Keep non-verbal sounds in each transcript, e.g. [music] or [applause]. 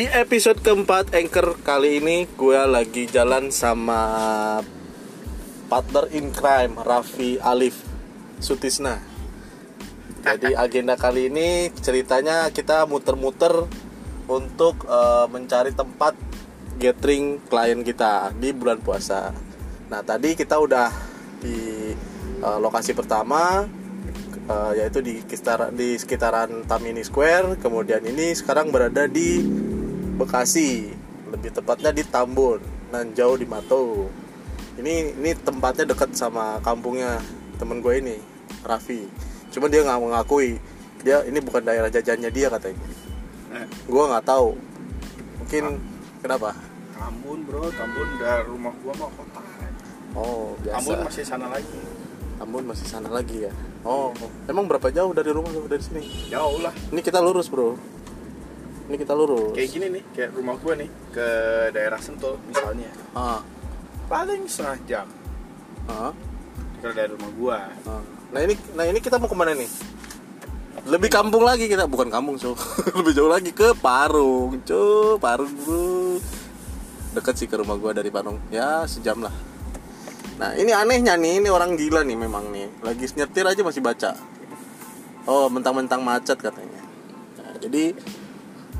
Di episode keempat Anchor kali ini gue lagi jalan sama partner in crime Raffi Alif Sutisna. Jadi [laughs] agenda kali ini ceritanya kita muter-muter untuk eh, mencari tempat gathering klien kita di bulan puasa. Nah tadi kita udah di eh, lokasi pertama eh, yaitu di sekitar di sekitaran Tamini Square. Kemudian ini sekarang berada di Bekasi, lebih tepatnya di Tambun dan jauh di Mato. Ini ini tempatnya dekat sama kampungnya temen gue ini, Raffi. Cuma dia nggak mengakui dia ini bukan daerah jajannya dia katanya. Eh, Gue nggak tahu. Mungkin kenapa? Tambun bro, Tambun dari rumah gua mau kota. Oh biasa. Tambun masih sana lagi. Tambun masih sana lagi ya. Oh, emang berapa jauh dari rumah dari sini? Jauh lah. Ini kita lurus bro. Ini kita lurus. Kayak gini nih, kayak rumah gua nih ke daerah Sentul misalnya. Ah, Paling setengah jam ah, ke dari rumah gua. ah. Nah ini, nah ini kita mau ke mana nih? Lebih kampung lagi kita, bukan kampung so. [laughs] Lebih jauh lagi ke Parung, cu, Parung bro. Deket sih ke rumah gua dari Parung, ya sejam lah. Nah ini anehnya nih, ini orang gila nih memang nih. Lagi nyetir aja masih baca. Oh mentang-mentang macet katanya. Nah, jadi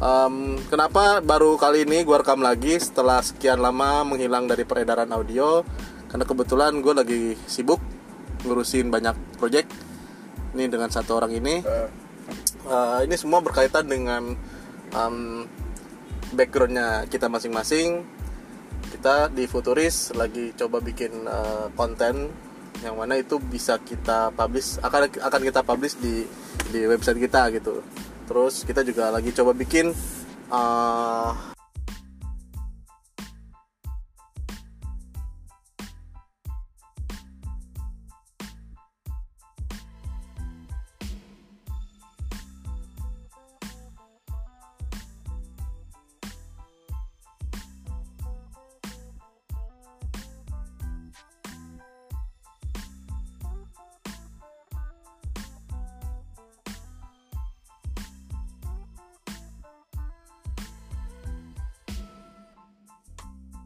em, kenapa baru kali ini gua rekam lagi setelah sekian lama menghilang dari peredaran audio? Karena kebetulan gue lagi sibuk ngurusin banyak project. Ini dengan satu orang ini. Eh, ini semua berkaitan dengan em, backgroundnya kita masing-masing. Kita di Futuris lagi coba bikin eh, konten yang mana itu bisa kita publish akan akan kita publish di di website kita gitu. Terus kita juga lagi coba bikin eh,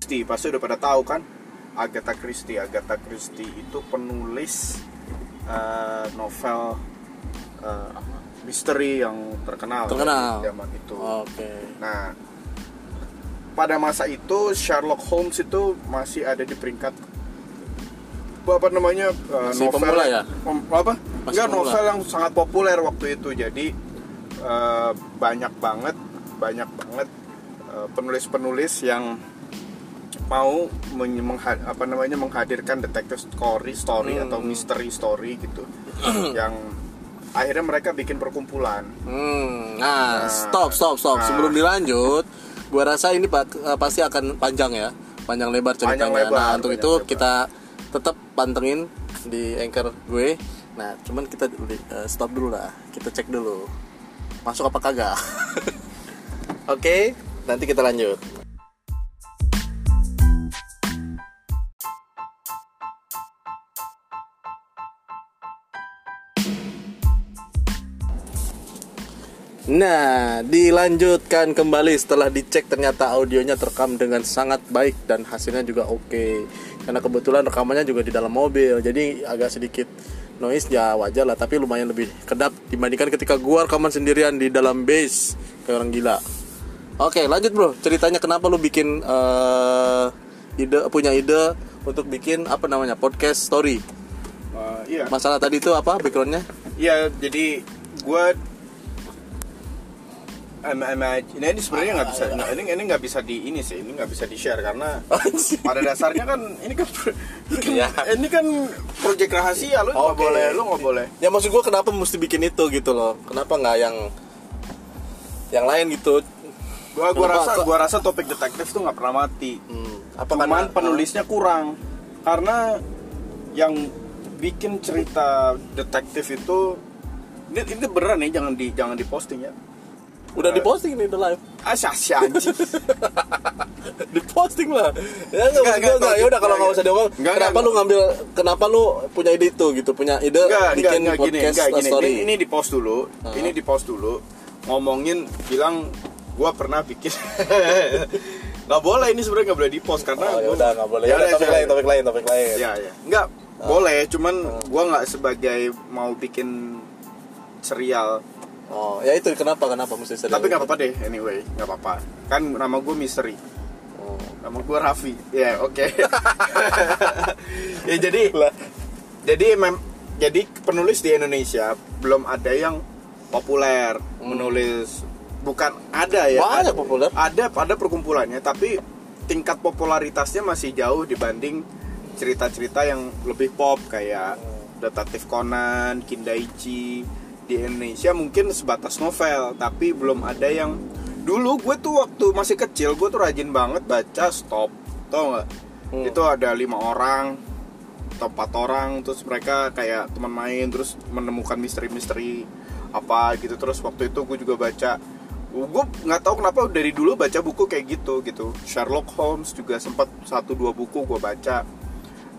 Christie, pasti udah pada tahu kan Agatha Christie. Agatha Christie itu penulis eh, novel apa, misteri yang terkenal Terkenal. di zaman itu. oke. Nah, pada masa itu Sherlock Holmes itu masih ada di peringkat apa namanya uh, Masih pemula ya? Pem- apa? Enggak pemula. novel yang sangat populer waktu itu. Jadi uh, banyak banget banyak banget uh, penulis-penulis yang mau men- mengha- apa namanya menghadirkan detective story story Hmm. atau mystery story gitu [clears throat] yang akhirnya mereka bikin perkumpulan Hmm, nah, Nah, stop, stop, stop. nah. Sebelum dilanjut, gua rasa ini pak- eh, pasti akan panjang ya, panjang lebar ceritanya. Panjang lebar, nah, untuk itu lebar. kita tetap pantengin di anchor gue. Nah, cuman kita eh, stop dulu lah, kita cek dulu masuk apa kagak. [laughs] Oke, nanti kita lanjut. Nah, dilanjutkan kembali setelah dicek ternyata audionya terekam dengan sangat baik dan hasilnya juga oke. Karena kebetulan rekamannya juga di dalam mobil, jadi agak sedikit noise ya wajar lah, tapi lumayan lebih kedap dibandingkan ketika gua rekaman sendirian di dalam base kayak orang gila. Oke, lanjut bro. Ceritanya kenapa lu bikin eh, ide punya ide untuk bikin apa namanya podcast story? Uh, iya Masalah tadi itu apa backgroundnya? Iya, jadi gue nah ini sebenarnya nggak bisa nggak- ini ini nggak bisa di ini sih ini nggak bisa di share karena pada dasarnya kan ini kan ini kan, Iya. ini kan proyek rahasia lo nggak Oke. boleh lo nggak boleh. Ya maksud gue kenapa mesti bikin itu gitu loh? Kenapa nggak yang yang lain gitu? Gua gua Kenapa? rasa gua rasa topik detektif tuh nggak pernah mati. Hmm, apa cuman karena- penulisnya kurang. Karena yang bikin cerita detektif itu ini, ini beneran nih jangan di jangan diposting ya udah diposting nih udah live Asya asya anjing. [laughs] Diposting lah. Ya nggak Nggak, nggak, ya udah kalau nggak, usah diomong nggak, kenapa nggak, lu ngambil kenapa lu punya ide itu gitu? Punya ide enggak, enggak, bikin enggak, gini, podcast enggak, uh, gini. story. Ini, ini di post dulu, Ah. ini di post dulu. Ngomongin bilang gue pernah bikin. [laughs] Nggak boleh ini sebenarnya nggak boleh di post karena Oh, ya gua- udah nggak boleh. Ya Ya, topik ya. lain, topik lain, topik lain. ya ya. Nggak boleh cuman gue nggak sebagai mau bikin serial Oh, ya itu kenapa kenapa mesti serial? tapi nggak apa-apa deh anyway nggak apa-apa kan nama gue misteri Oh. nama gue Raffi ya oke [laughs] [laughs] ya jadi Lah. jadi mem jadi penulis di Indonesia belum ada yang populer menulis bukan ada ya Banyak ada, populer. ada ada perkumpulannya tapi tingkat popularitasnya masih jauh dibanding cerita-cerita yang lebih pop kayak detektif Conan, Kindaichi di Indonesia mungkin sebatas novel tapi belum ada yang dulu gue tuh waktu masih kecil gue tuh rajin banget baca stop tau nggak? Hmm. itu ada lima orang atau empat orang terus mereka kayak teman main terus menemukan misteri-misteri apa gitu. Terus waktu itu gue juga baca gue nggak tahu kenapa dari dulu baca buku kayak gitu gitu. Sherlock Holmes juga sempat satu dua buku gue baca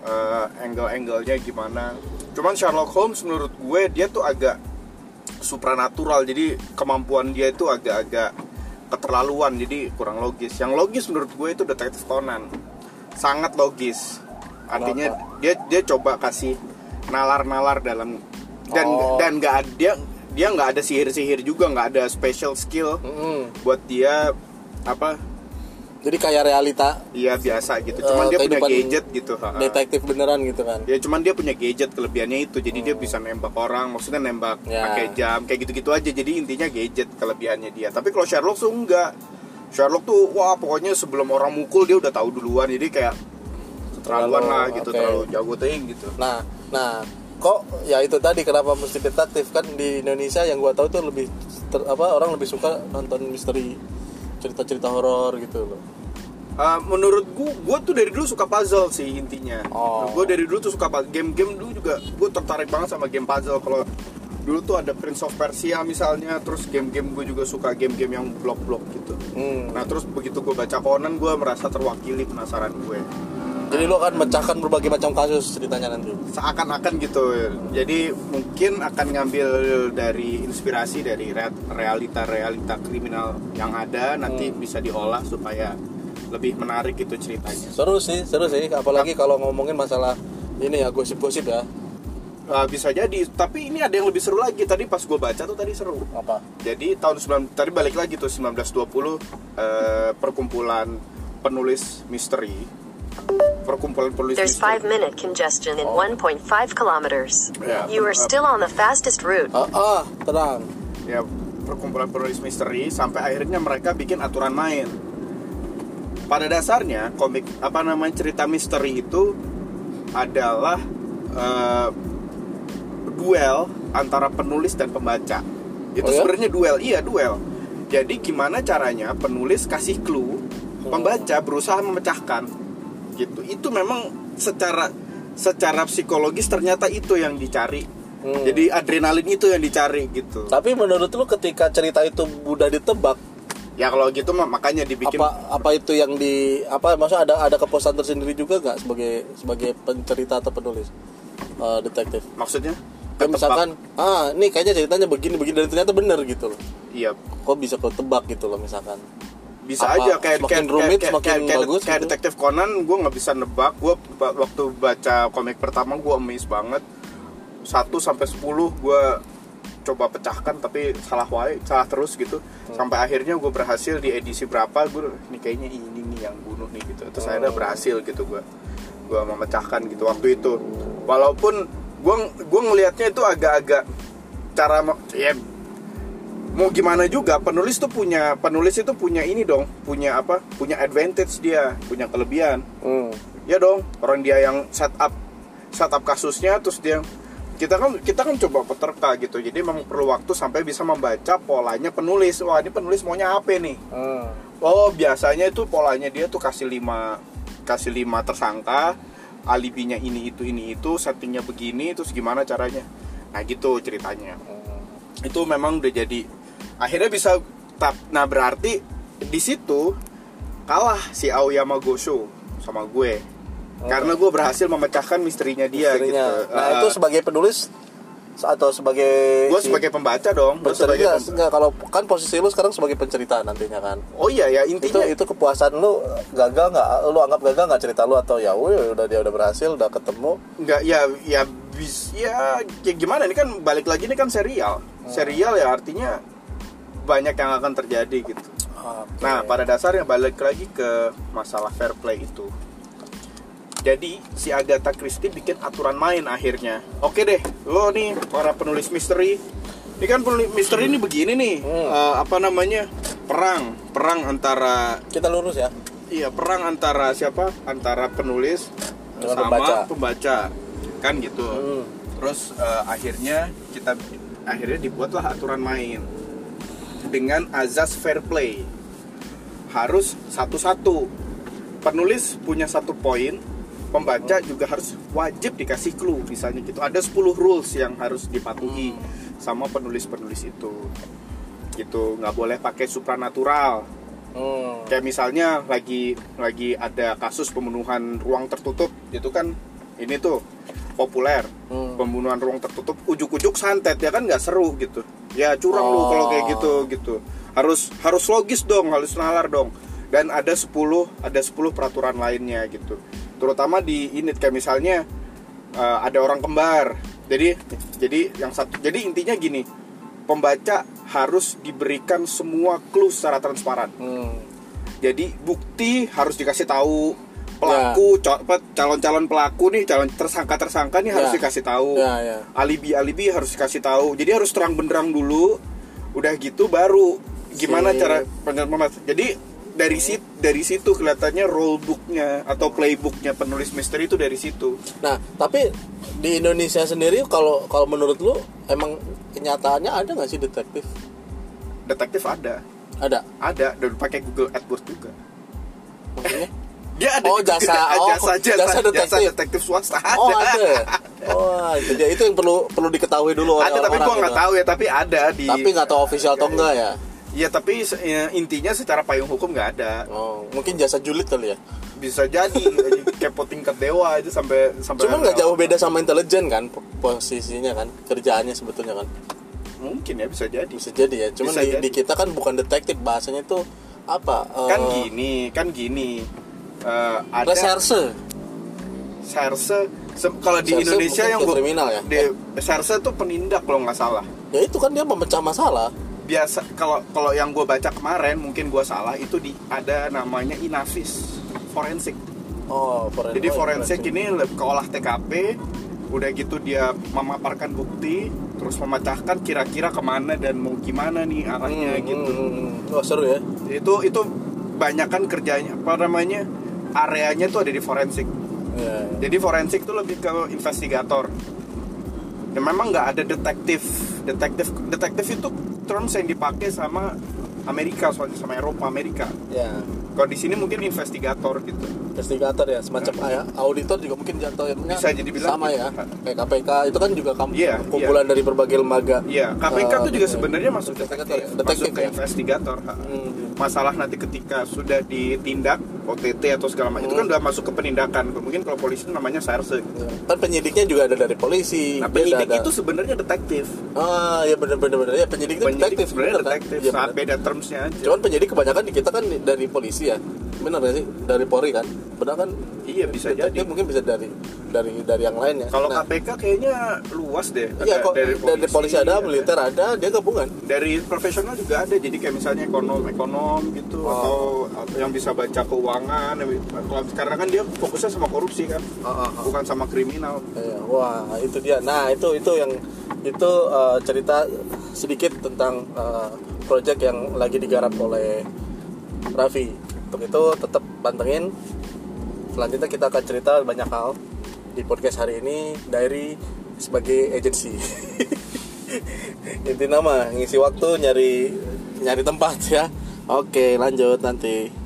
eh, angle-angle-nya gimana. Cuman Sherlock Holmes menurut gue dia tuh agak supranatural. Jadi kemampuan dia itu agak-agak keterlaluan jadi kurang logis. Yang logis menurut gue itu detektif Conan. Sangat logis. Artinya dia dia coba kasih nalar-nalar dalam dan Oh. dan nggak ada dia dia nggak ada sihir-sihir juga nggak ada special skill Mm-mm. buat dia apa Jadi kayak realita. Ya biasa gitu. Eh, cuman dia punya gadget gitu. Detektif beneran gitu kan. ya cuman dia punya gadget kelebihannya itu. Jadi dia bisa nembak orang maksudnya nembak Ya. pakai jam kayak gitu-gitu aja. Jadi intinya gadget kelebihannya dia. Tapi kalau Sherlock tuh enggak. Sherlock tuh wah pokoknya sebelum orang mukul dia udah tahu duluan. Jadi kayak keterlaluan Terlalu, lah gitu oke. terlalu jago ting gitu. Nah, nah, kok ya itu tadi kenapa mesti detektif? Kan di Indonesia yang gua tahu tuh lebih ter- apa orang lebih suka nonton misteri cerita-cerita horor gitu loh. Uh, menurut gua, gua tuh dari dulu suka puzzle sih intinya. Oh. Gua dari dulu tuh suka puzzle. Game-game dulu juga gua tertarik banget sama game puzzle. Kalau dulu tuh ada Prince of Persia misalnya, terus game-game gue juga suka game-game yang blok-blok gitu. Hmm. Nah terus begitu gue baca Conan, gue merasa terwakili penasaran gue. Jadi lo akan memecahkan berbagai macam kasus ceritanya nanti. Seakan-akan gitu. Jadi mungkin akan ngambil dari inspirasi dari re- realita-realita kriminal yang ada, nanti bisa diolah supaya lebih menarik gitu ceritanya. Seru sih, seru sih. Apalagi kalau ngomongin masalah ini ya gosip-gosip ya. Uh, bisa jadi, tapi ini ada yang lebih seru lagi. Tadi pas gue baca tuh tadi seru. Apa? Jadi tahun 9 tadi balik lagi tuh 1920 eh, perkumpulan penulis misteri. Perkumpulan penulis There's misteri. 5 minute congestion in 1.5 kilometers. Yeah. You are still on the fastest route. Ah, ah tenang. ya perkumpulan penulis misteri sampai akhirnya mereka bikin aturan main. Pada dasarnya komik apa namanya cerita misteri itu adalah eh, duel antara penulis dan pembaca. Itu Oh ya? sebenarnya duel, iya duel. Jadi gimana caranya penulis kasih clue, pembaca berusaha memecahkan. Gitu. Itu memang secara secara psikologis ternyata itu yang dicari. Hmm. Jadi adrenalin itu yang dicari gitu. Tapi menurut lu ketika cerita itu mudah ditebak, Ya kalau gitu mah makanya dibikin apa apa itu yang di apa maksudnya ada ada kepuasan tersendiri juga nggak sebagai sebagai pencerita atau penulis eh, detektif? maksudnya Kayak misalkan ah ini kayaknya ceritanya begini begini dan ternyata bener gitu loh. iya Kok bisa kau tebak gitu loh misalkan. Bisa Apa, aja kayak semakin kayak, rumit, kayak, semakin kayak, kayak, bagus kayak gitu? detektif Conan gue nggak bisa nebak. Gue waktu baca komik pertama gue amazed banget. 1 sampai 10 gue coba pecahkan tapi salah wae salah terus gitu. Hmm. sampai akhirnya gue berhasil di edisi berapa gue ini kayaknya ini nih yang bunuh nih gitu. Terus akhirnya Oh. berhasil gitu gue gue memecahkan gitu waktu itu. Walaupun gue gue ngelihatnya itu agak-agak cara ya mau gimana juga penulis tuh punya penulis itu punya ini dong punya apa punya advantage dia punya kelebihan. Hmm. ya dong orang dia yang setup setup kasusnya terus dia kita kan kita kan coba peterka gitu jadi memang perlu waktu sampai bisa membaca polanya penulis. Wah ini penulis maunya apa nih? Hmm. oh biasanya itu polanya dia tuh kasih lima kasih lima tersangka alibinya ini itu ini itu settingnya begini terus gimana caranya? Nah gitu ceritanya. Itu memang udah jadi akhirnya bisa tap nah berarti di situ kalah si Aoyama Gosho sama gue. Karena gue berhasil memecahkan misterinya dia Misterinya. gitu. Nah Eh, itu sebagai penulis atau sebagai gue si sebagai pembaca dong gue sebagai enggak kalau kan posisi lu sekarang sebagai pencerita nantinya kan? Oh iya ya itu intinya itu kepuasan lu gagal nggak? Lu anggap gagal nggak cerita lu atau ya wih udah dia udah berhasil udah ketemu. Nggak ya ya bis ya, ya gimana ini kan balik lagi ini kan serial. Serial ya artinya banyak yang akan terjadi gitu nah pada dasarnya balik lagi ke masalah fair play itu jadi si Agatha Christie bikin aturan main akhirnya oke deh lo nih para penulis misteri ini kan penulis misteri ini begini nih Hmm. eh, apa namanya perang perang antara kita lurus ya Iya perang antara siapa? Antara penulis Dengan sama pembaca. pembaca. kan gitu. Hmm. Terus eh, akhirnya kita akhirnya dibuatlah aturan main dengan azas fair play. Harus satu-satu. Penulis punya satu poin, pembaca juga harus wajib dikasih clue misalnya gitu. Ada 10 rules yang harus dipatuhi sama penulis-penulis itu. Gitu, nggak boleh pakai supranatural Hmm. kayak misalnya lagi lagi ada kasus pembunuhan ruang tertutup itu kan ini tuh populer Hmm. pembunuhan ruang tertutup ujuk-ujuk santet ya kan nggak seru gitu ya curang lu Oh. kalau kayak gitu gitu. Harus harus logis dong harus nalar dong. Dan ada 10 ada 10 peraturan lainnya gitu. Terutama di ini kayak misalnya eh, ada orang kembar. Jadi jadi yang satu jadi intinya gini pembaca harus diberikan semua clue secara transparan. Hmm. jadi bukti harus dikasih tahu pelaku apa, calon-calon pelaku nih calon tersangka-tersangka nih harus Ya. dikasih tahu Ya, ya. alibi-alibi harus dikasih tahu jadi harus terang benderang dulu udah gitu baru gimana Si- cara penyelamat jadi dari situ dari situ kelihatannya rule booknya atau playbooknya penulis misteri itu dari situ Nah, tapi di Indonesia sendiri kalau kalau menurut lu emang kenyataannya ada nggak sih detektif? detektif ada Ada. ada dan pakai Google AdWords juga Maksudnya? [laughs] dia ada Oh, [laughs] jasa- oh, jasa, jasa, jasa detektif. detektif swasta ada. Oh, ada. Oh, dia itu yang perlu perlu diketahui dulu ada tapi gua nggak gitu. tahu ya tapi ada di Tapi nggak tahu official atau enggak ya. Iya tapi ya, intinya secara payung hukum nggak ada Oh, mungkin jasa julid kali ya. bisa jadi kepo tingkat dewa aja sampai sampai Cuman nggak jauh beda sama intelijen kan po- posisinya kan, kerjaannya sebetulnya kan. mungkin ya bisa jadi Bisa jadi ya. Cuman Bisa di, jadi. di kita kan bukan detektif bahasanya itu apa? kan gini kan gini eh, ada Reserse. serse se- kalau di Serse Indonesia yang gua- kriminal ya? di serse tuh penindak kalau nggak salah Ya itu kan dia memecah masalah. biasa kalau kalau yang gue baca kemarin mungkin gue salah itu di ada namanya inafis forensik Oh, foren- Jadi oh, forensik ini ke olah TKP, udah gitu dia memaparkan bukti, terus memecahkan kira-kira ke mana dan mau gimana nih arahnya Hmm, gitu. hmm, hmm. Oh, seru ya. Itu itu banyak kan kerjanya, apa namanya areanya tuh ada di forensik. Ya. Jadi forensik itu lebih ke investigator. Dan memang nggak ada detektif, detektif, detektif itu terms yang dipakai sama Amerika soalnya sama Eropa Amerika. Ya. Kalau di sini mungkin investigator gitu. investigator ya semacam ya, auditor juga mungkin jatuhnya Bisa jadi bilang sama gitu. ya kayak KPK itu kan juga kam- Iya, kumpulan dari berbagai lembaga Iya, KPK Eh, tuh juga gitu. sebenarnya masuk Detektif detektif, ya? Masuk ke ya? investigator. Ha. Hmm. Masalah nanti ketika sudah ditindak OTT atau segala macam itu kan Hmm. udah masuk ke penindakan. Mungkin kalau polisi itu namanya serse. gitu. kan penyidiknya juga ada dari polisi Nah, penyidik ada- itu sebenarnya detektif. ah ya benar benar benar ya penyidik itu Penyidik detektif sebenarnya bener kan? detektif. Iya, Saat beda termsnya aja. cuman penyidik kebanyakan kita kan dari polisi ya benar gak sih dari Polri kan benar kan Iya bisa detektif jadi. mungkin bisa dari dari dari yang lain ya Kalau Nah, KPK kayaknya luas deh. iya kok dari, polisi ada militer ada dia gabungan dari profesional juga ada jadi kayak misalnya ekonom ekonom gitu Oh. atau, atau yang bisa baca keuangan karena kan dia fokusnya sama korupsi kan Ah, ah, ah. bukan sama kriminal Iya, wah itu dia. Nah itu itu yang itu eh, cerita sedikit tentang eh, project yang lagi digarap oleh Raffi. Untuk itu tetap pantengin. Selanjutnya kita akan cerita banyak hal di podcast hari ini dari sebagai agensi. [laughs] Inti nama ngisi waktu nyari nyari tempat ya. Oke lanjut nanti.